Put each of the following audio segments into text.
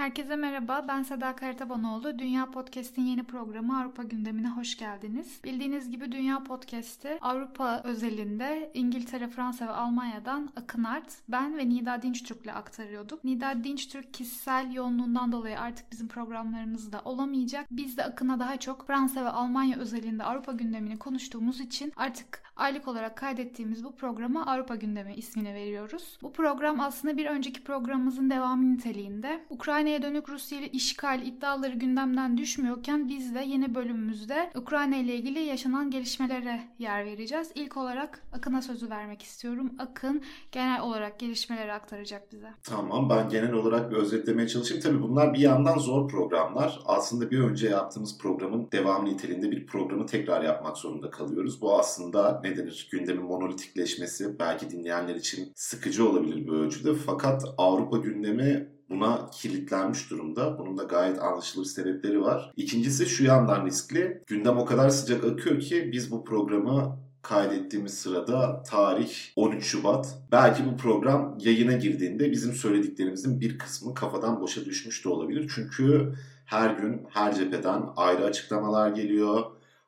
Herkese merhaba, ben Seda Karatabanoğlu. Dünya Podcast'in yeni programı Avrupa gündemine hoş geldiniz. Bildiğiniz gibi Dünya Podcast'i Avrupa özelinde İngiltere, Fransa ve Almanya'dan Akın Art, ben ve Nida Dinçtürk'le aktarıyorduk. Nida Dinçtürk kişisel yoğunluğundan dolayı artık bizim programlarımızda olamayacak. Biz de Akın'a daha çok Fransa ve Almanya özelinde Avrupa gündemini konuştuğumuz için artık aylık olarak kaydettiğimiz bu programa Avrupa gündemi ismini veriyoruz. Bu program aslında bir önceki programımızın devamı niteliğinde. Ukrayna'ya dönük Rusya ile işgal iddiaları gündemden düşmüyorken biz de yeni bölümümüzde Ukrayna ile ilgili yaşanan gelişmelere yer vereceğiz. İlk olarak Akın'a sözü vermek istiyorum. Akın genel olarak gelişmeleri aktaracak bize. Tamam ben genel olarak bir özetlemeye çalışayım. Tabii bunlar bir yandan zor programlar. Aslında bir önce yaptığımız programın devamı niteliğinde bir programı tekrar yapmak zorunda kalıyoruz. Bu aslında ne denir gündemin monolitikleşmesi belki dinleyenler için sıkıcı olabilir bir ölçüde. Fakat Avrupa gündemi buna kilitlenmiş durumda. Bunun da gayet anlaşılır sebepleri var. İkincisi şu yandan riskli. Gündem o kadar sıcak akıyor ki biz bu programı kaydettiğimiz sırada tarih 13 Şubat. Belki bu program yayına girdiğinde bizim söylediklerimizin bir kısmı kafadan boşa düşmüş de olabilir. Çünkü her gün her cepheden ayrı açıklamalar geliyor.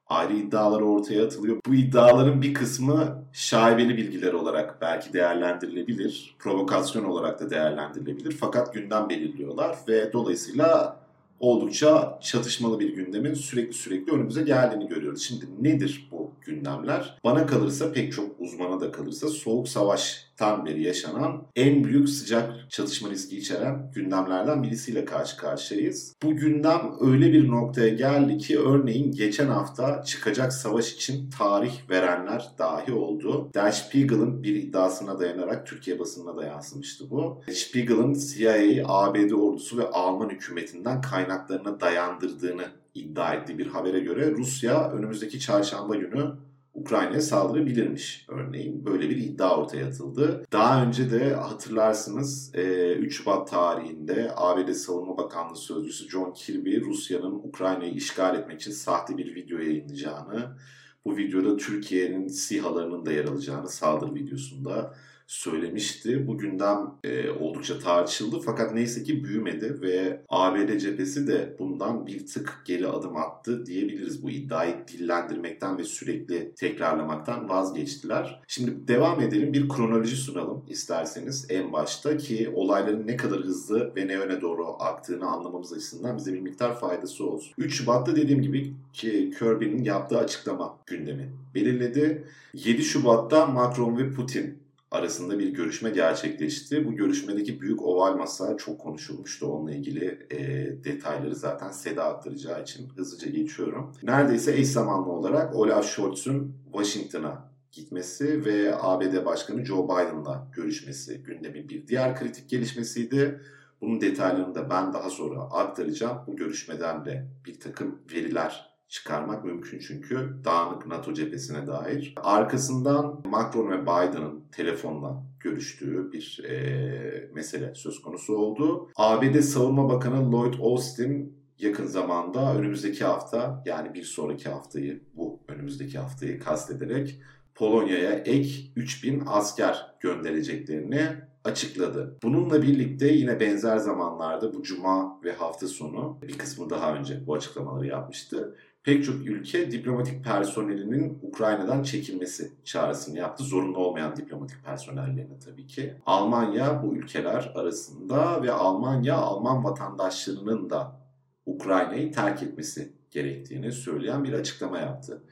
Ayrı iddialar ortaya atılıyor. Bu iddiaların bir kısmı şaibeli bilgiler olarak belki değerlendirilebilir. Provokasyon olarak da değerlendirilebilir. Fakat gündem belirliyorlar ve dolayısıyla oldukça çatışmalı bir gündemin sürekli sürekli önümüze geldiğini görüyoruz. Şimdi nedir bu gündemler? Bana kalırsa pek çok uzmana da kalırsa soğuk savaştan beri yaşanan en büyük sıcak çatışma riski içeren gündemlerden birisiyle karşı karşıyayız. Bu gündem öyle bir noktaya geldi ki örneğin geçen hafta çıkacak savaş için tarih verenler dahi oldu. Der Spiegel'ın bir iddiasına dayanarak Türkiye basınına da yansımıştı bu. Spiegel'ın CIA, ABD ordusu ve Alman hükümetinden kaynaklarına dayandırdığını iddia ettiği bir habere göre Rusya önümüzdeki çarşamba günü Ukrayna'ya saldırabilirmiş örneğin. Böyle bir iddia ortaya atıldı. Daha önce de hatırlarsınız 3 Şubat tarihinde ABD Savunma Bakanlığı Sözcüsü John Kirby Rusya'nın Ukrayna'yı işgal etmek için sahte bir video yayınlayacağını, bu videoda Türkiye'nin SİHA'larının da yer alacağını saldırı videosunda söylemişti. Bu gündem e, oldukça tartışıldı fakat neyse ki büyümedi ve ABD cephesi de bundan bir tık geri adım attı diyebiliriz. Bu iddiayı dillendirmekten ve sürekli tekrarlamaktan vazgeçtiler. Şimdi devam edelim bir kronoloji sunalım isterseniz en başta ki olayların ne kadar hızlı ve ne yöne doğru aktığını anlamamız açısından bize bir miktar faydası olsun. 3 Şubat'ta dediğim gibi ki Kirby'nin yaptığı açıklama gündemi belirledi. 7 Şubat'ta Macron ve Putin arasında bir görüşme gerçekleşti. Bu görüşmedeki büyük oval masa çok konuşulmuştu. Onunla ilgili e, detayları zaten Seda aktaracağı için hızlıca geçiyorum. Neredeyse eş zamanlı olarak Olaf Scholz'un Washington'a gitmesi ve ABD Başkanı Joe Biden'la görüşmesi gündemin bir diğer kritik gelişmesiydi. Bunun detaylarını da ben daha sonra aktaracağım. Bu görüşmeden de bir takım veriler çıkarmak mümkün çünkü dağınık NATO cephesine dair. Arkasından Macron ve Biden'ın telefonla görüştüğü bir e, mesele söz konusu oldu. ABD Savunma Bakanı Lloyd Austin yakın zamanda önümüzdeki hafta yani bir sonraki haftayı bu önümüzdeki haftayı kastederek Polonya'ya ek 3000 asker göndereceklerini açıkladı. Bununla birlikte yine benzer zamanlarda bu cuma ve hafta sonu bir kısmı daha önce bu açıklamaları yapmıştı pek çok ülke diplomatik personelinin Ukrayna'dan çekilmesi çağrısını yaptı. Zorunlu olmayan diplomatik personellerine tabii ki. Almanya bu ülkeler arasında ve Almanya Alman vatandaşlarının da Ukrayna'yı terk etmesi gerektiğini söyleyen bir açıklama yaptı.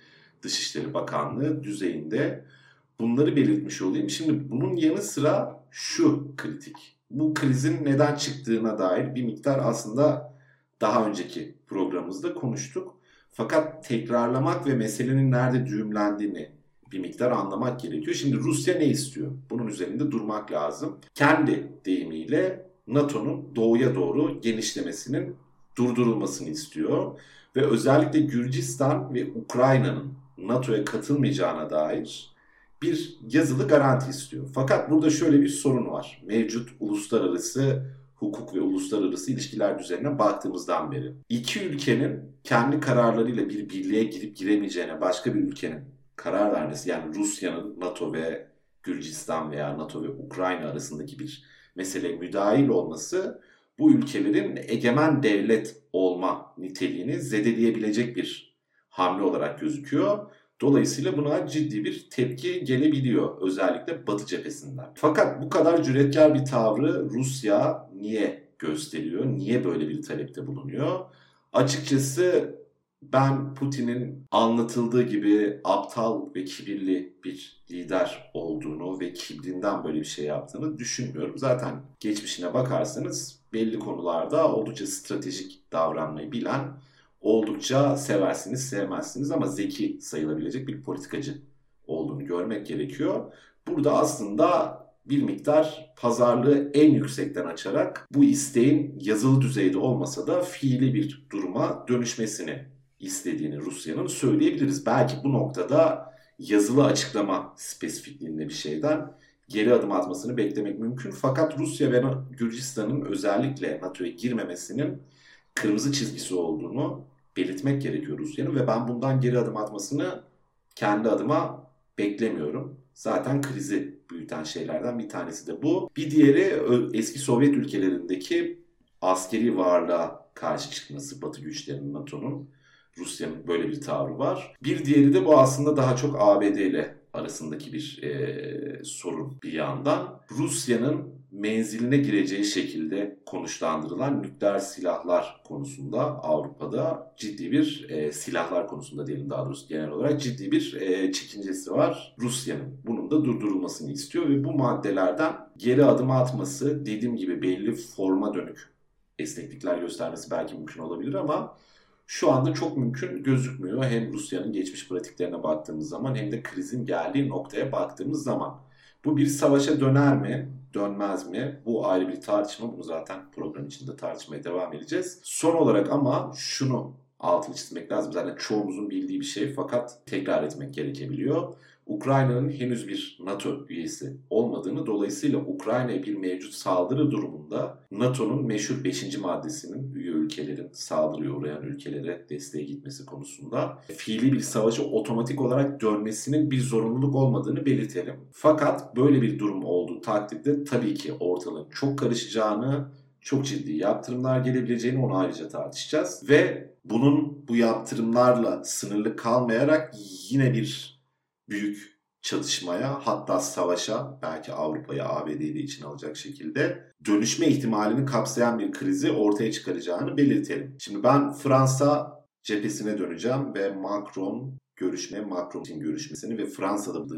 Dışişleri Bakanlığı düzeyinde bunları belirtmiş olayım. Şimdi bunun yanı sıra şu kritik. Bu krizin neden çıktığına dair bir miktar aslında daha önceki programımızda konuştuk. Fakat tekrarlamak ve meselenin nerede düğümlendiğini bir miktar anlamak gerekiyor. Şimdi Rusya ne istiyor? Bunun üzerinde durmak lazım. Kendi deyimiyle NATO'nun doğuya doğru genişlemesinin durdurulmasını istiyor. Ve özellikle Gürcistan ve Ukrayna'nın NATO'ya katılmayacağına dair bir yazılı garanti istiyor. Fakat burada şöyle bir sorun var. Mevcut uluslararası hukuk ve uluslararası ilişkiler düzenine baktığımızdan beri. İki ülkenin kendi kararlarıyla bir birliğe girip giremeyeceğine başka bir ülkenin karar vermesi yani Rusya'nın NATO ve Gürcistan veya NATO ve Ukrayna arasındaki bir meseleye müdahil olması bu ülkelerin egemen devlet olma niteliğini zedeleyebilecek bir hamle olarak gözüküyor. Dolayısıyla buna ciddi bir tepki gelebiliyor özellikle Batı cephesinden. Fakat bu kadar cüretkar bir tavrı Rusya niye gösteriyor? Niye böyle bir talepte bulunuyor? Açıkçası ben Putin'in anlatıldığı gibi aptal ve kibirli bir lider olduğunu ve kibrinden böyle bir şey yaptığını düşünmüyorum. Zaten geçmişine bakarsanız belli konularda oldukça stratejik davranmayı bilen, oldukça seversiniz sevmezsiniz ama zeki sayılabilecek bir politikacı olduğunu görmek gerekiyor. Burada aslında bir miktar pazarlığı en yüksekten açarak bu isteğin yazılı düzeyde olmasa da fiili bir duruma dönüşmesini istediğini Rusya'nın söyleyebiliriz. Belki bu noktada yazılı açıklama spesifikliğinde bir şeyden geri adım atmasını beklemek mümkün. Fakat Rusya ve Gürcistan'ın özellikle NATO'ya girmemesinin kırmızı çizgisi olduğunu belirtmek gerekiyor Rusya'nın ve ben bundan geri adım atmasını kendi adıma beklemiyorum. Zaten krizi büyüten şeylerden bir tanesi de bu. Bir diğeri eski Sovyet ülkelerindeki askeri varlığa karşı çıkması Batı güçlerinin NATO'nun. Rusya'nın böyle bir tavrı var. Bir diğeri de bu aslında daha çok ABD ile arasındaki bir e, sorun bir yandan. Rusya'nın menziline gireceği şekilde konuşlandırılan nükleer silahlar konusunda Avrupa'da ciddi bir e, silahlar konusunda diyelim daha doğrusu genel olarak ciddi bir e, çekincesi var. Rusya'nın bunun da durdurulmasını istiyor ve bu maddelerden geri adım atması dediğim gibi belli forma dönük esneklikler göstermesi belki mümkün olabilir ama şu anda çok mümkün gözükmüyor. Hem Rusya'nın geçmiş pratiklerine baktığımız zaman hem de krizin geldiği noktaya baktığımız zaman. Bu bir savaşa döner mi, dönmez mi? Bu ayrı bir tartışma. Bunu zaten program içinde tartışmaya devam edeceğiz. Son olarak ama şunu altını çizmek lazım. Zaten çoğumuzun bildiği bir şey fakat tekrar etmek gerekebiliyor. Ukrayna'nın henüz bir NATO üyesi olmadığını dolayısıyla Ukrayna'ya bir mevcut saldırı durumunda NATO'nun meşhur 5. maddesinin üye ülkelerin saldırıya uğrayan ülkelere desteğe gitmesi konusunda fiili bir savaşı otomatik olarak dönmesinin bir zorunluluk olmadığını belirtelim. Fakat böyle bir durum olduğu takdirde tabii ki ortalığın çok karışacağını çok ciddi yaptırımlar gelebileceğini onu ayrıca tartışacağız. Ve bunun bu yaptırımlarla sınırlı kalmayarak yine bir büyük çatışmaya hatta savaşa belki Avrupa'yı ABD'yi de için alacak şekilde dönüşme ihtimalini kapsayan bir krizi ortaya çıkaracağını belirtelim. Şimdi ben Fransa cephesine döneceğim ve Macron görüşme, Macron'un görüşmesini ve Fransa'da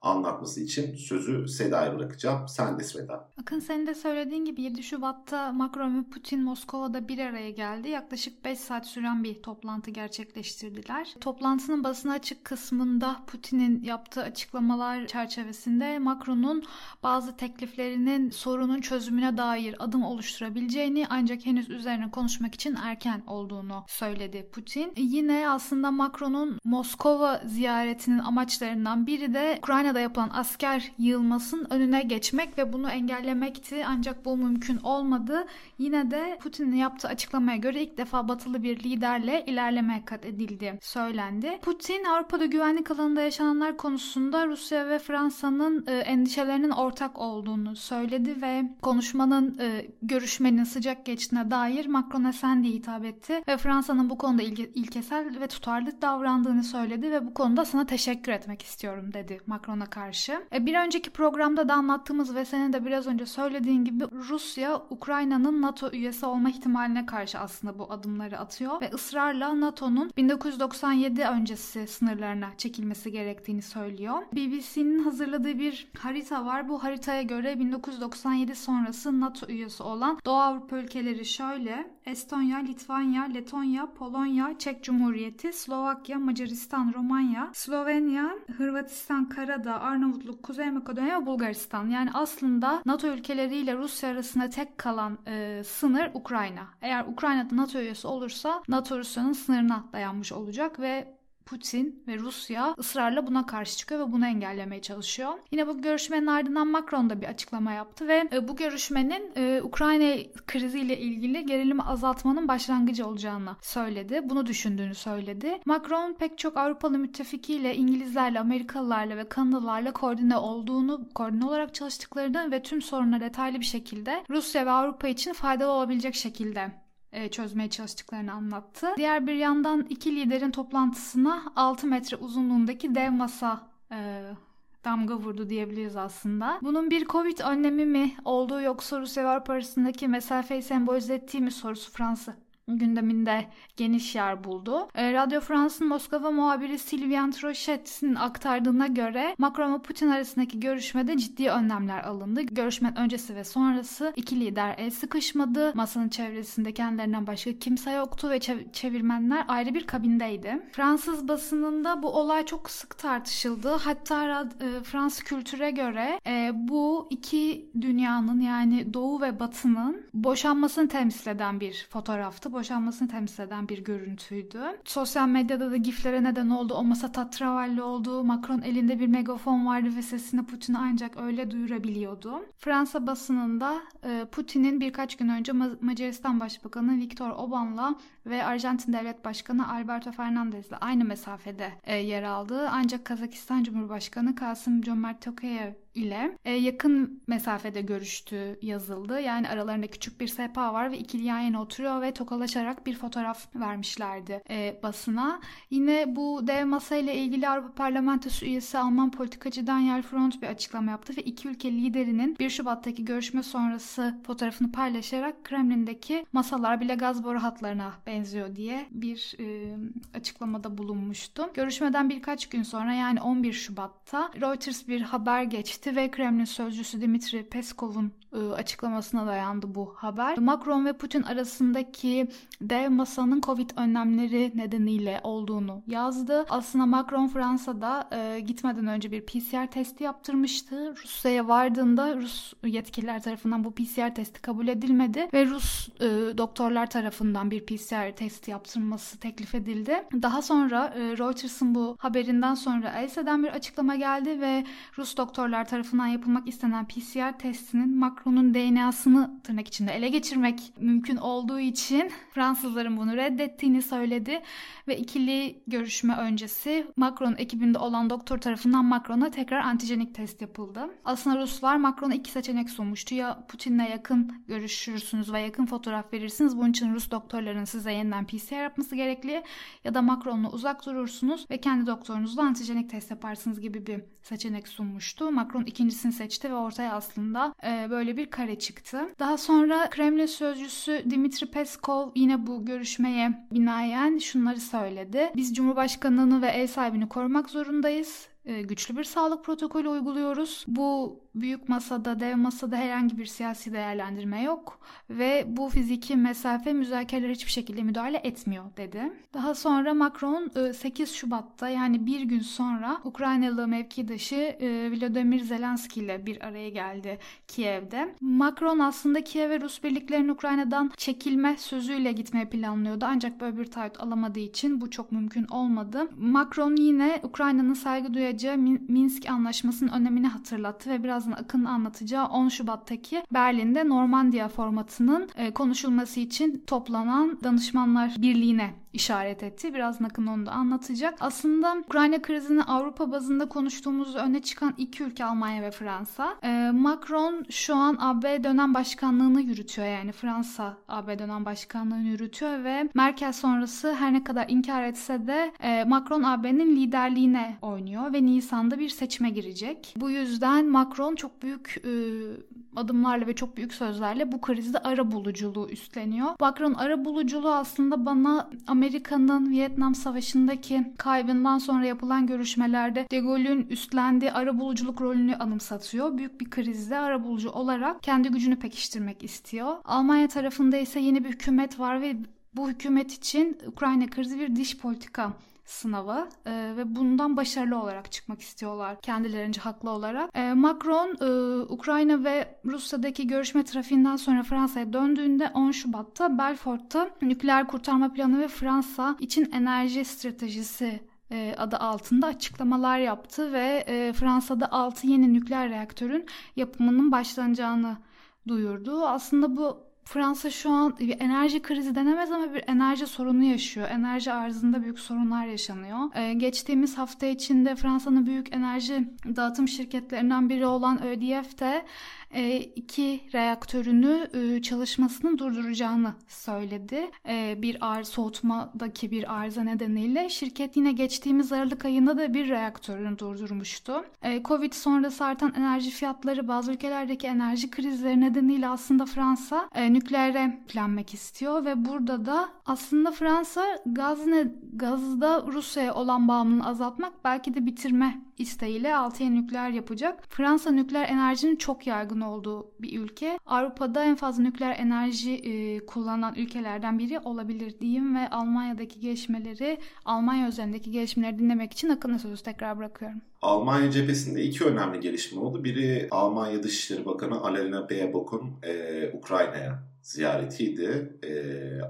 anlatması için sözü Seda'ya bırakacağım. Sen de Seda. Akın senin de söylediğin gibi 7 Şubat'ta Macron ve Putin Moskova'da bir araya geldi. Yaklaşık 5 saat süren bir toplantı gerçekleştirdiler. Toplantının basına açık kısmında Putin'in yaptığı açıklamalar çerçevesinde Macron'un bazı tekliflerinin sorunun çözümüne dair adım oluşturabileceğini ancak henüz üzerine konuşmak için erken olduğunu söyledi Putin. Yine aslında Macron'un Moskova ziyaretinin amaçlarından biri de Ukrayna Ukrayna'da yapılan asker yığılmasının önüne geçmek ve bunu engellemekti. Ancak bu mümkün olmadı. Yine de Putin'in yaptığı açıklamaya göre ilk defa batılı bir liderle ilerleme kat edildi söylendi. Putin Avrupa'da güvenlik alanında yaşananlar konusunda Rusya ve Fransa'nın e, endişelerinin ortak olduğunu söyledi ve konuşmanın e, görüşmenin sıcak geçtiğine dair Macron'a sen diye hitap etti ve Fransa'nın bu konuda ilke, ilkesel ve tutarlı davrandığını söyledi ve bu konuda sana teşekkür etmek istiyorum dedi Macron ona karşı. E, bir önceki programda da anlattığımız ve senin de biraz önce söylediğin gibi Rusya Ukrayna'nın NATO üyesi olma ihtimaline karşı aslında bu adımları atıyor ve ısrarla NATO'nun 1997 öncesi sınırlarına çekilmesi gerektiğini söylüyor. BBC'nin hazırladığı bir harita var. Bu haritaya göre 1997 sonrası NATO üyesi olan Doğu Avrupa ülkeleri şöyle. Estonya, Litvanya, Letonya, Polonya, Çek Cumhuriyeti, Slovakya, Macaristan, Romanya, Slovenya, Hırvatistan, Karadağ, Karadağ, Arnavutluk, Kuzey Makedonya ve Bulgaristan. Yani aslında NATO ülkeleriyle Rusya arasında tek kalan e, sınır Ukrayna. Eğer Ukrayna'da NATO üyesi olursa NATO Rusya'nın sınırına dayanmış olacak ve Putin ve Rusya ısrarla buna karşı çıkıyor ve bunu engellemeye çalışıyor. Yine bu görüşmenin ardından Macron da bir açıklama yaptı ve e, bu görüşmenin e, Ukrayna kriziyle ilgili gerilimi azaltmanın başlangıcı olacağını söyledi. Bunu düşündüğünü söyledi. Macron pek çok Avrupalı müttefikiyle, İngilizlerle, Amerikalılarla ve Kanadalılarla koordine olduğunu, koordine olarak çalıştıklarını ve tüm sorunları detaylı bir şekilde Rusya ve Avrupa için faydalı olabilecek şekilde çözmeye çalıştıklarını anlattı. Diğer bir yandan iki liderin toplantısına 6 metre uzunluğundaki dev masa e, damga vurdu diyebiliriz aslında. Bunun bir Covid önlemi mi olduğu yoksa Rusya ve Avrupa arasındaki mesafeyi sembolize ettiği mi sorusu Fransa gündeminde geniş yer buldu. E, Radyo France'ın Moskova muhabiri Sylvian Trochet'in aktardığına göre Macron ve Putin arasındaki görüşmede ciddi önlemler alındı. Görüşmenin öncesi ve sonrası iki lider el sıkışmadı. Masanın çevresinde kendilerinden başka kimse yoktu ve çevirmenler ayrı bir kabindeydi. Fransız basınında bu olay çok sık tartışıldı. Hatta e, Fransız kültüre göre e, bu iki dünyanın yani Doğu ve Batı'nın boşanmasını temsil eden bir fotoğraftı boşanmasını temsil eden bir görüntüydü. Sosyal medyada da giflere neden oldu. O masa tatravalli oldu. Macron elinde bir megafon vardı ve sesini Putin'e ancak öyle duyurabiliyordu. Fransa basınında e, Putin'in birkaç gün önce Macaristan Başbakanı Viktor Orban'la ve Arjantin Devlet Başkanı Alberto Fernandez'le aynı mesafede e, yer aldığı ancak Kazakistan Cumhurbaşkanı Kasım Cömert Tokayev ile e, yakın mesafede görüştüğü yazıldı. Yani aralarında küçük bir sehpa var ve ikili yan yana oturuyor ve tokalaşarak bir fotoğraf vermişlerdi e, basına. Yine bu dev masa ile ilgili Avrupa Parlamentosu üyesi Alman politikacı Daniel Front bir açıklama yaptı ve iki ülke liderinin 1 Şubat'taki görüşme sonrası fotoğrafını paylaşarak Kremlin'deki masalar bile gaz boru hatlarına benziyor diye bir e, açıklamada bulunmuştu. Görüşmeden birkaç gün sonra yani 11 Şubat'ta Reuters bir haber geçti etti ve Kremlin sözcüsü Dimitri Peskov'un ıı, açıklamasına dayandı bu haber. Macron ve Putin arasındaki dev masanın Covid önlemleri nedeniyle olduğunu yazdı. Aslında Macron Fransa'da e, gitmeden önce bir PCR testi yaptırmıştı. Rusya'ya vardığında Rus yetkililer tarafından bu PCR testi kabul edilmedi ve Rus e, doktorlar tarafından bir PCR testi yaptırılması teklif edildi. Daha sonra e, Reuters'ın bu haberinden sonra ELSE'den bir açıklama geldi ve Rus doktorlar tarafından yapılmak istenen PCR testinin Macron'un DNA'sını tırnak içinde ele geçirmek mümkün olduğu için Fransızların bunu reddettiğini söyledi ve ikili görüşme öncesi Macron ekibinde olan doktor tarafından Macron'a tekrar antijenik test yapıldı. Aslında Ruslar Macron'a iki seçenek sunmuştu. Ya Putin'le yakın görüşürsünüz ve yakın fotoğraf verirsiniz. Bunun için Rus doktorların size yeniden PCR yapması gerekli ya da Macron'la uzak durursunuz ve kendi doktorunuzla antijenik test yaparsınız gibi bir seçenek sunmuştu. Macron ikincisini seçti ve ortaya aslında e, böyle bir kare çıktı. Daha sonra Kremlin sözcüsü Dimitri Peskov yine bu görüşmeye binaen şunları söyledi. Biz Cumhurbaşkanlığını ve ev sahibini korumak zorundayız e, güçlü bir sağlık protokolü uyguluyoruz. Bu büyük masada, dev masada herhangi bir siyasi değerlendirme yok ve bu fiziki mesafe müzakereler hiçbir şekilde müdahale etmiyor dedi. Daha sonra Macron 8 e, Şubat'ta yani bir gün sonra Ukraynalı mevkidaşı e, Vladimir Zelenski ile bir araya geldi Kiev'de. Macron aslında Kiev ve Rus birliklerinin Ukrayna'dan çekilme sözüyle gitmeyi planlıyordu ancak böyle bir taahhüt alamadığı için bu çok mümkün olmadı. Macron yine Ukrayna'nın saygı duyacağı Minsk Anlaşması'nın önemini hatırlattı ve birazdan Akın anlatacağı 10 Şubat'taki Berlin'de Normandiya formatının e, konuşulması için toplanan danışmanlar birliğine işaret etti. Biraz Nakın onu da anlatacak. Aslında Ukrayna krizini Avrupa bazında konuştuğumuz öne çıkan iki ülke Almanya ve Fransa. E, Macron şu an AB dönem başkanlığını yürütüyor yani Fransa AB dönem başkanlığını yürütüyor ve Merkel sonrası her ne kadar inkar etse de e, Macron AB'nin liderliğine oynuyor ve Nisan'da bir seçime girecek. Bu yüzden Macron çok büyük e, adımlarla ve çok büyük sözlerle bu krizde ara buluculuğu üstleniyor. Macron ara buluculuğu aslında bana Amerika'nın Vietnam Savaşı'ndaki kaybından sonra yapılan görüşmelerde De Gaulle'ün üstlendiği ara buluculuk rolünü anımsatıyor. Büyük bir krizde ara bulucu olarak kendi gücünü pekiştirmek istiyor. Almanya tarafında ise yeni bir hükümet var ve bu hükümet için Ukrayna krizi bir diş politika sınavı e, ve bundan başarılı olarak çıkmak istiyorlar kendilerince haklı olarak. E, Macron e, Ukrayna ve Rusya'daki görüşme trafiğinden sonra Fransa'ya döndüğünde 10 Şubat'ta Belfort'ta nükleer kurtarma planı ve Fransa için enerji stratejisi e, adı altında açıklamalar yaptı ve e, Fransa'da 6 yeni nükleer reaktörün yapımının başlanacağını duyurdu. Aslında bu Fransa şu an bir enerji krizi denemez ama bir enerji sorunu yaşıyor. Enerji arzında büyük sorunlar yaşanıyor. Ee, geçtiğimiz hafta içinde Fransa'nın büyük enerji dağıtım şirketlerinden biri olan EDF de e, iki reaktörünü e, çalışmasını durduracağını söyledi. E, bir ar soğutmadaki bir arıza nedeniyle şirket yine geçtiğimiz Aralık ayında da bir reaktörünü durdurmuştu. E, Covid sonrası artan enerji fiyatları bazı ülkelerdeki enerji krizleri nedeniyle aslında Fransa e, nükleere yüklenmek istiyor ve burada da aslında Fransa gaz ne, gazda Rusya'ya olan bağımlılığını azaltmak belki de bitirme isteğiyle 6 yeni nükleer yapacak. Fransa nükleer enerjinin çok yaygın olduğu bir ülke. Avrupa'da en fazla nükleer enerji e, kullanan ülkelerden biri olabilir diyeyim ve Almanya'daki gelişmeleri, Almanya üzerindeki gelişmeleri dinlemek için Akın'a sözü tekrar bırakıyorum. Almanya cephesinde iki önemli gelişme oldu. Biri Almanya Dışişleri Bakanı Alena Baerbock'un e, Ukrayna'ya ziyaretiydi. E,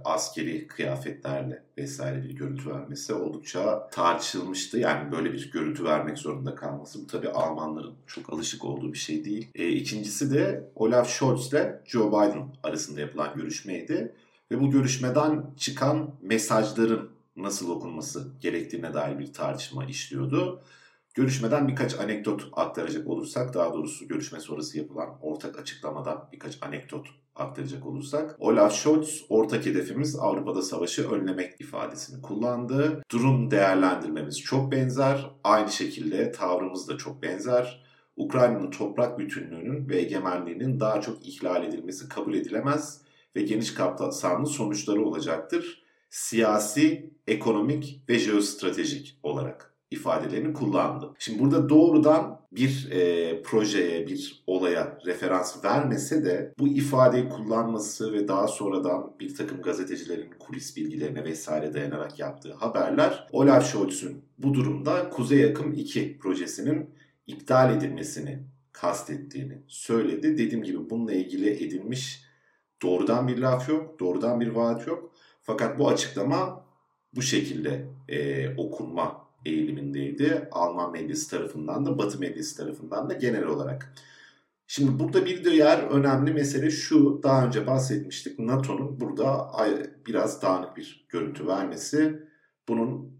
askeri kıyafetlerle vesaire bir görüntü vermesi oldukça tartışılmıştı. Yani böyle bir görüntü vermek zorunda kalması. Bu tabii Almanların çok alışık olduğu bir şey değil. E, ikincisi de Olaf Scholz ile Joe Biden arasında yapılan görüşmeydi. Ve bu görüşmeden çıkan mesajların nasıl okunması gerektiğine dair bir tartışma işliyordu. Görüşmeden birkaç anekdot aktaracak olursak, daha doğrusu görüşme sonrası yapılan ortak açıklamada birkaç anekdot aktaracak olursak. Olaf Scholz ortak hedefimiz Avrupa'da savaşı önlemek ifadesini kullandı. Durum değerlendirmemiz çok benzer. Aynı şekilde tavrımız da çok benzer. Ukrayna'nın toprak bütünlüğünün ve egemenliğinin daha çok ihlal edilmesi kabul edilemez ve geniş kapsamlı sonuçları olacaktır. Siyasi, ekonomik ve jeostratejik olarak ifadelerini kullandı. Şimdi burada doğrudan bir e, projeye, bir olaya referans vermese de bu ifadeyi kullanması ve daha sonradan bir takım gazetecilerin kulis bilgilerine vesaire dayanarak yaptığı haberler Olaf Scholz'un bu durumda Kuzey Akım 2 projesinin iptal edilmesini kastettiğini söyledi. Dediğim gibi bununla ilgili edilmiş doğrudan bir laf yok, doğrudan bir vaat yok. Fakat bu açıklama bu şekilde e, okunma eğilimindeydi. Alman medyası tarafından da Batı medyası tarafından da genel olarak. Şimdi burada bir diğer önemli mesele şu. Daha önce bahsetmiştik. NATO'nun burada biraz dağınık bir görüntü vermesi. Bunun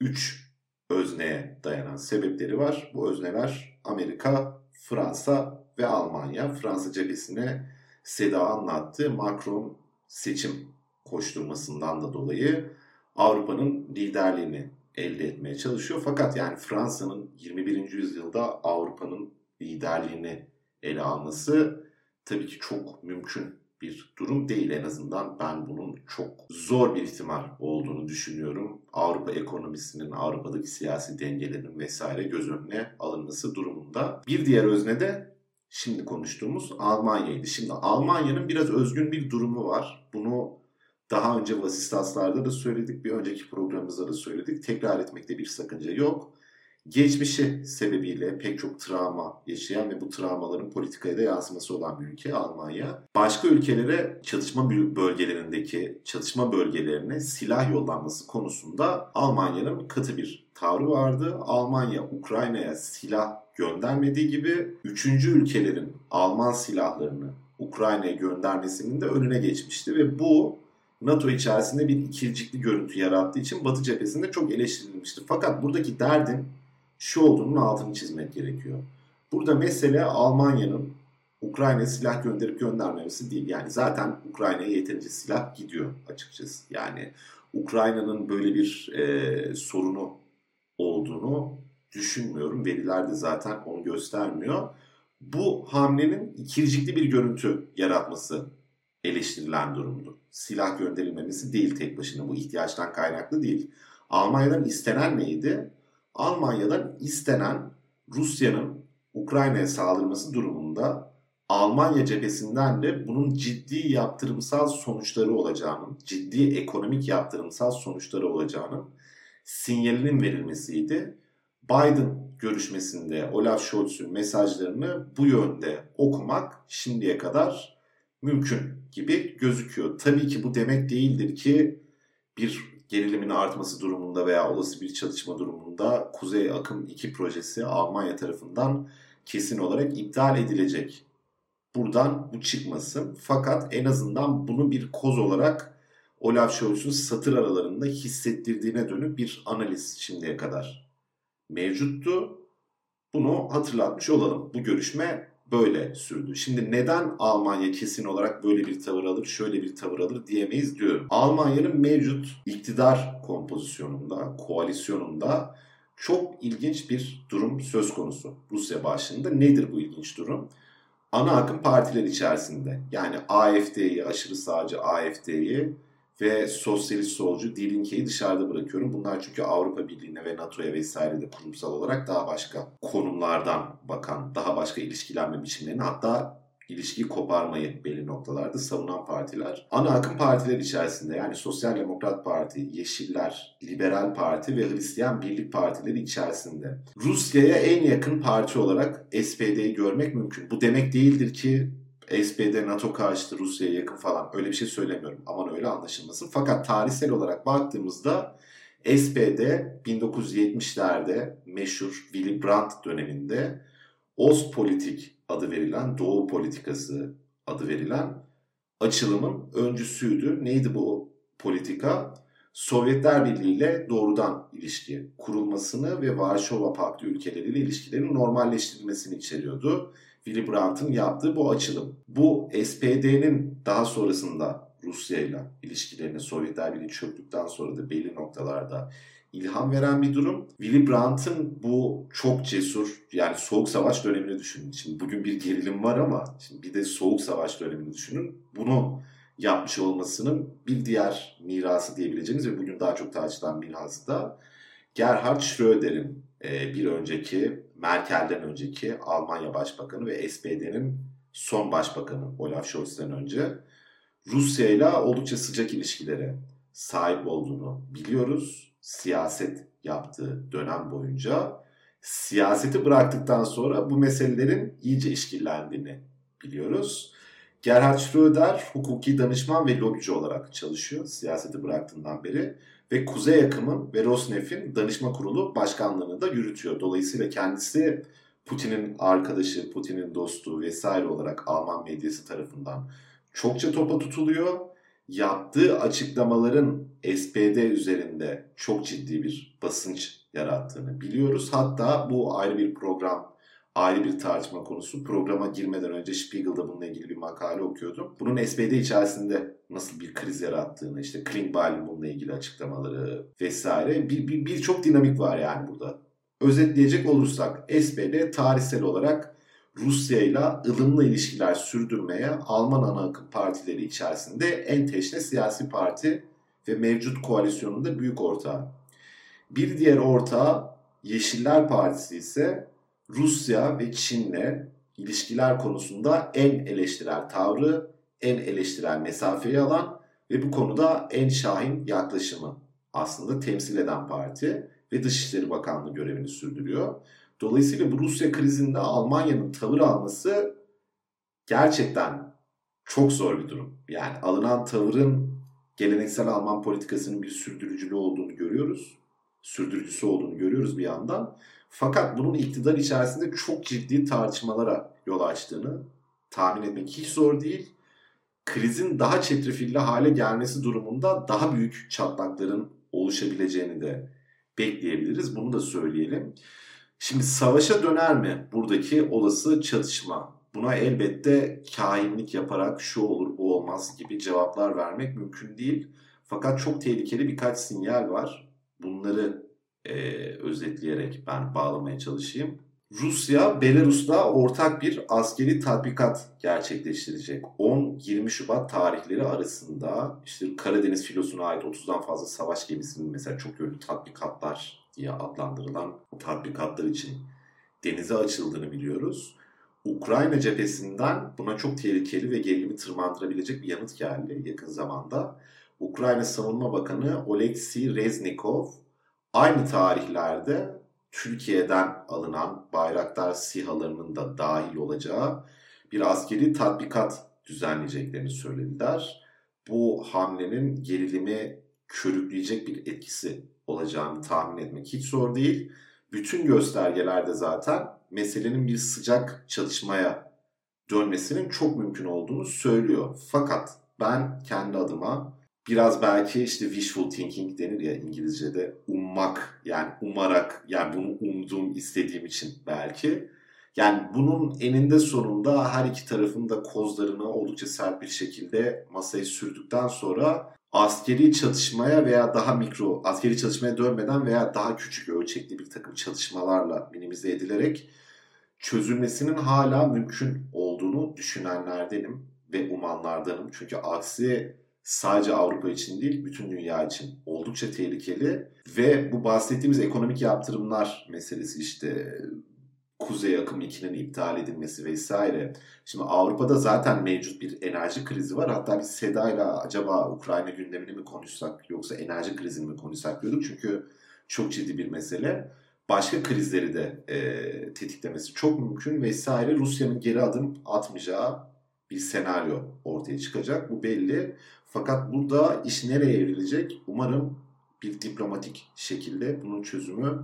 3 özneye dayanan sebepleri var. Bu özneler Amerika, Fransa ve Almanya. Fransa cephesine Seda anlattı. Macron seçim koşturmasından da dolayı Avrupa'nın liderliğini elde etmeye çalışıyor. Fakat yani Fransa'nın 21. yüzyılda Avrupa'nın liderliğini ele alması tabii ki çok mümkün bir durum değil. En azından ben bunun çok zor bir ihtimal olduğunu düşünüyorum. Avrupa ekonomisinin, Avrupa'daki siyasi dengelerin vesaire göz önüne alınması durumunda. Bir diğer özne de şimdi konuştuğumuz Almanya'ydı. Şimdi Almanya'nın biraz özgün bir durumu var. Bunu daha önce Vasistaslar'da da söyledik, bir önceki programımızda da söyledik. Tekrar etmekte bir sakınca yok. Geçmişi sebebiyle pek çok travma yaşayan ve bu travmaların politikaya da yansıması olan bir ülke Almanya. Başka ülkelere çatışma bölgelerindeki çatışma bölgelerine silah yollanması konusunda Almanya'nın katı bir tavrı vardı. Almanya Ukrayna'ya silah göndermediği gibi üçüncü ülkelerin Alman silahlarını Ukrayna'ya göndermesinin de önüne geçmişti ve bu NATO içerisinde bir ikircikli görüntü yarattığı için Batı cephesinde çok eleştirilmiştir. Fakat buradaki derdin şu olduğunun altını çizmek gerekiyor. Burada mesele Almanya'nın Ukrayna'ya silah gönderip göndermemesi değil. Yani zaten Ukrayna'ya yeterince silah gidiyor açıkçası. Yani Ukrayna'nın böyle bir e, sorunu olduğunu düşünmüyorum. Veriler de zaten onu göstermiyor. Bu hamlenin ikircikli bir görüntü yaratması eleştirilen durumdu. Silah gönderilmemesi değil tek başına. Bu ihtiyaçtan kaynaklı değil. Almanya'dan istenen neydi? Almanya'dan istenen Rusya'nın Ukrayna'ya saldırması durumunda Almanya cephesinden de bunun ciddi yaptırımsal sonuçları olacağının, ciddi ekonomik yaptırımsal sonuçları olacağının sinyalinin verilmesiydi. Biden görüşmesinde Olaf Scholz'un mesajlarını bu yönde okumak şimdiye kadar mümkün gibi gözüküyor. Tabii ki bu demek değildir ki bir gerilimin artması durumunda veya olası bir çatışma durumunda Kuzey Akım 2 projesi Almanya tarafından kesin olarak iptal edilecek. Buradan bu çıkmasın. Fakat en azından bunu bir koz olarak Olaf Scholz'un satır aralarında hissettirdiğine dönük bir analiz şimdiye kadar mevcuttu. Bunu hatırlatmış olalım. Bu görüşme böyle sürdü. Şimdi neden Almanya kesin olarak böyle bir tavır alır, şöyle bir tavır alır diyemeyiz diyorum. Almanya'nın mevcut iktidar kompozisyonunda, koalisyonunda çok ilginç bir durum söz konusu. Rusya başlığında nedir bu ilginç durum? Ana akım partiler içerisinde yani AFD'yi, aşırı sağcı AFD'yi ve sosyalist solcu Die dışarıda bırakıyorum. Bunlar çünkü Avrupa Birliği'ne ve NATO'ya vesaire de kurumsal olarak daha başka konumlardan bakan, daha başka ilişkilenme biçimlerini hatta ilişkiyi koparmayı belli noktalarda savunan partiler. Ana akım partiler içerisinde yani Sosyal Demokrat Parti, Yeşiller, Liberal Parti ve Hristiyan Birlik Partileri içerisinde. Rusya'ya en yakın parti olarak SPD'yi görmek mümkün. Bu demek değildir ki SPD NATO karşıtı Rusya'ya yakın falan öyle bir şey söylemiyorum. Aman öyle anlaşılmasın. Fakat tarihsel olarak baktığımızda SPD 1970'lerde meşhur Willy Brandt döneminde Ostpolitik adı verilen, Doğu politikası adı verilen açılımın öncüsüydü. Neydi bu politika? Sovyetler Birliği ile doğrudan ilişki kurulmasını ve Varşova Paktı ülkeleriyle ilişkilerin normalleştirilmesini içeriyordu. Willy Brandt'ın yaptığı bu açılım. Bu SPD'nin daha sonrasında Rusya ile ilişkilerini Sovyetler Birliği çöktükten sonra da belli noktalarda ilham veren bir durum. Willy Brandt'ın bu çok cesur yani Soğuk Savaş dönemini düşünün. Şimdi bugün bir gerilim var ama şimdi bir de Soğuk Savaş dönemini düşünün. Bunu yapmış olmasının bir diğer mirası diyebileceğimiz ve bugün daha çok tartışılan mirası da Gerhard Schröder'in e, bir önceki Merkel'den önceki Almanya Başbakanı ve SPD'nin son başbakanı Olaf Scholz'dan önce Rusya ile oldukça sıcak ilişkilere sahip olduğunu biliyoruz. Siyaset yaptığı dönem boyunca siyaseti bıraktıktan sonra bu meselelerin iyice işkillendiğini biliyoruz. Gerhard Schröder hukuki danışman ve lobici olarak çalışıyor siyaseti bıraktığından beri ve Kuzey Akım'ın ve Rosnef'in danışma kurulu başkanlığını da yürütüyor. Dolayısıyla kendisi Putin'in arkadaşı, Putin'in dostu vesaire olarak Alman medyası tarafından çokça topa tutuluyor. Yaptığı açıklamaların SPD üzerinde çok ciddi bir basınç yarattığını biliyoruz. Hatta bu ayrı bir program ayrı bir tartışma konusu. Programa girmeden önce Spiegel'da bununla ilgili bir makale okuyordum. Bunun SPD içerisinde nasıl bir kriz yarattığını, işte Klingbeil'in bununla ilgili açıklamaları vesaire bir, bir, bir dinamik var yani burada. Özetleyecek olursak SPD tarihsel olarak Rusya ile ılımlı ilişkiler sürdürmeye Alman ana akım partileri içerisinde en teşne siyasi parti ve mevcut koalisyonun da büyük ortağı. Bir diğer ortağı Yeşiller Partisi ise Rusya ve Çin'le ilişkiler konusunda en eleştirel tavrı, en eleştirel mesafeyi alan ve bu konuda en şahin yaklaşımı aslında temsil eden parti ve Dışişleri Bakanlığı görevini sürdürüyor. Dolayısıyla bu Rusya krizinde Almanya'nın tavır alması gerçekten çok zor bir durum. Yani alınan tavırın geleneksel Alman politikasının bir sürdürücülüğü olduğunu görüyoruz. Sürdürücüsü olduğunu görüyoruz bir yandan. Fakat bunun iktidar içerisinde çok ciddi tartışmalara yol açtığını tahmin etmek hiç zor değil. Krizin daha çetrefilli hale gelmesi durumunda daha büyük çatlakların oluşabileceğini de bekleyebiliriz. Bunu da söyleyelim. Şimdi savaşa döner mi buradaki olası çatışma? Buna elbette kahinlik yaparak şu olur bu olmaz gibi cevaplar vermek mümkün değil. Fakat çok tehlikeli birkaç sinyal var. Bunları e, özetleyerek ben bağlamaya çalışayım. Rusya, Belarus'ta ortak bir askeri tatbikat gerçekleştirecek. 10-20 Şubat tarihleri arasında işte Karadeniz filosuna ait 30'dan fazla savaş gemisinin mesela çok yönlü tatbikatlar diye adlandırılan tatbikatlar için denize açıldığını biliyoruz. Ukrayna cephesinden buna çok tehlikeli ve gerilimi tırmandırabilecek bir yanıt geldi yakın zamanda. Ukrayna Savunma Bakanı Oleksiy Reznikov Aynı tarihlerde Türkiye'den alınan Bayraktar SİHA'larının da dahil olacağı bir askeri tatbikat düzenleyeceklerini söylediler. Bu hamlenin gerilimi körükleyecek bir etkisi olacağını tahmin etmek hiç zor değil. Bütün göstergelerde zaten meselenin bir sıcak çalışmaya dönmesinin çok mümkün olduğunu söylüyor. Fakat ben kendi adıma biraz belki işte wishful thinking denir ya İngilizce'de ummak yani umarak yani bunu umduğum istediğim için belki yani bunun eninde sonunda her iki tarafın da kozlarını oldukça sert bir şekilde masaya sürdükten sonra askeri çatışmaya veya daha mikro askeri çalışmaya dönmeden veya daha küçük ölçekli bir takım çalışmalarla minimize edilerek çözülmesinin hala mümkün olduğunu düşünenlerdenim ve umanlardanım. Çünkü aksi sadece Avrupa için değil bütün dünya için oldukça tehlikeli ve bu bahsettiğimiz ekonomik yaptırımlar meselesi işte Kuzey Akım 2'nin iptal edilmesi vesaire. Şimdi Avrupa'da zaten mevcut bir enerji krizi var. Hatta biz Seda'yla acaba Ukrayna gündemini mi konuşsak yoksa enerji krizini mi konuşsak diyorduk. Çünkü çok ciddi bir mesele. Başka krizleri de e, tetiklemesi çok mümkün vesaire. Rusya'nın geri adım atmayacağı bir senaryo ortaya çıkacak. Bu belli. Fakat burada iş nereye evrilecek? Umarım bir diplomatik şekilde bunun çözümü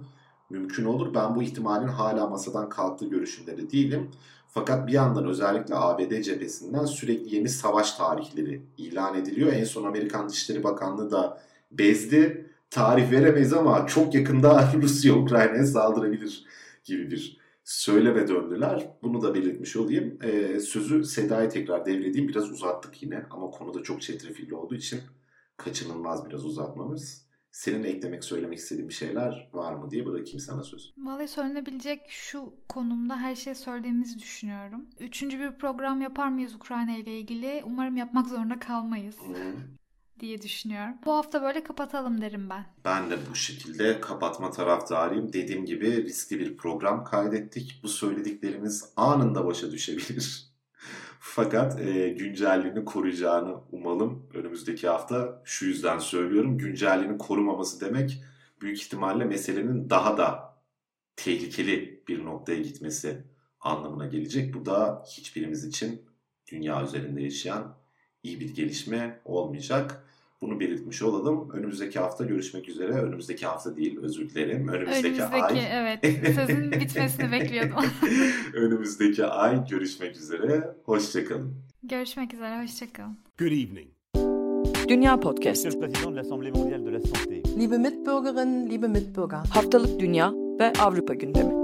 mümkün olur. Ben bu ihtimalin hala masadan kalktığı görüşünde de değilim. Fakat bir yandan özellikle ABD cephesinden sürekli yeni savaş tarihleri ilan ediliyor. En son Amerikan Dışişleri Bakanlığı da bezdi. Tarih veremeyiz ama çok yakında Rusya Ukrayna'ya saldırabilir gibi bir söyleme döndüler. Bunu da belirtmiş olayım. Ee, sözü Seda'ya tekrar devredeyim. Biraz uzattık yine ama konuda çok çetrefilli olduğu için kaçınılmaz biraz uzatmamız. Senin eklemek, söylemek istediğin bir şeyler var mı diye bırakayım sana söz. Vallahi söylenebilecek şu konumda her şey söylediğimizi düşünüyorum. Üçüncü bir program yapar mıyız Ukrayna ile ilgili? Umarım yapmak zorunda kalmayız. Hmm diye düşünüyorum. Bu hafta böyle kapatalım derim ben. Ben de bu şekilde kapatma taraftarıyım. Dediğim gibi riskli bir program kaydettik. Bu söylediklerimiz anında başa düşebilir. Fakat e, güncelliğini koruyacağını umalım önümüzdeki hafta. Şu yüzden söylüyorum. Güncelliğini korumaması demek büyük ihtimalle meselenin daha da tehlikeli bir noktaya gitmesi anlamına gelecek. Bu da hiçbirimiz için dünya üzerinde yaşayan iyi bir gelişme olmayacak. Bunu belirtmiş olalım. Önümüzdeki hafta görüşmek üzere. Önümüzdeki hafta değil özür dilerim. Önümüzdeki, Önümüzdeki ay. evet. Sözün bitmesini bekliyordum. Önümüzdeki ay görüşmek üzere. Hoşçakalın. Görüşmek üzere. Hoşçakalın. Good evening. Dünya Podcast. Monsieur le Président de l'Assemblée mondiale de la santé. Liebe Mitbürgerinnen, liebe Mitbürger. Haftalık Dünya ve Avrupa gündemi.